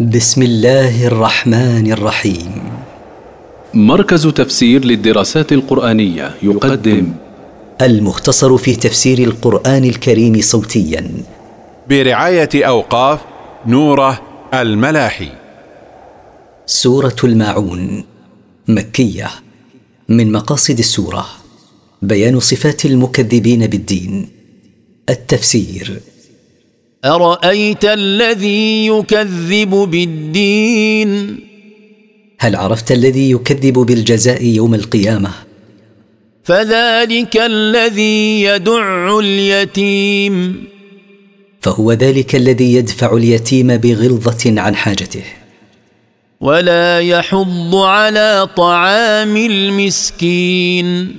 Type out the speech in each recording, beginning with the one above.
بسم الله الرحمن الرحيم. مركز تفسير للدراسات القرآنية يقدم. المختصر في تفسير القرآن الكريم صوتيا. برعاية أوقاف نوره الملاحي. سورة الماعون. مكية. من مقاصد السورة. بيان صفات المكذبين بالدين. التفسير. أرأيت الذي يكذب بالدين؟ هل عرفت الذي يكذب بالجزاء يوم القيامة؟ فذلك الذي يدع اليتيم. فهو ذلك الذي يدفع اليتيم بغلظة عن حاجته. ولا يحض على طعام المسكين.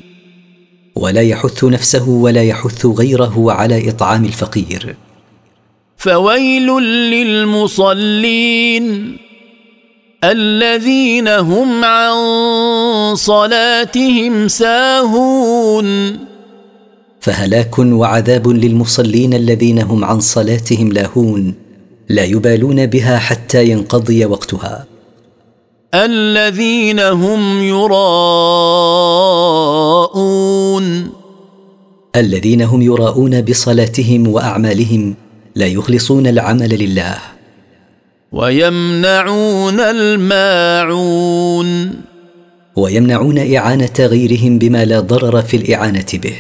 ولا يحث نفسه ولا يحث غيره على إطعام الفقير. فويل للمصلين الذين هم عن صلاتهم ساهون. فهلاك وعذاب للمصلين الذين هم عن صلاتهم لاهون لا يبالون بها حتى ينقضي وقتها. الذين هم يراءون. الذين هم يراءون بصلاتهم وأعمالهم لا يخلصون العمل لله. ويمنعون الماعون. ويمنعون إعانة غيرهم بما لا ضرر في الإعانة به.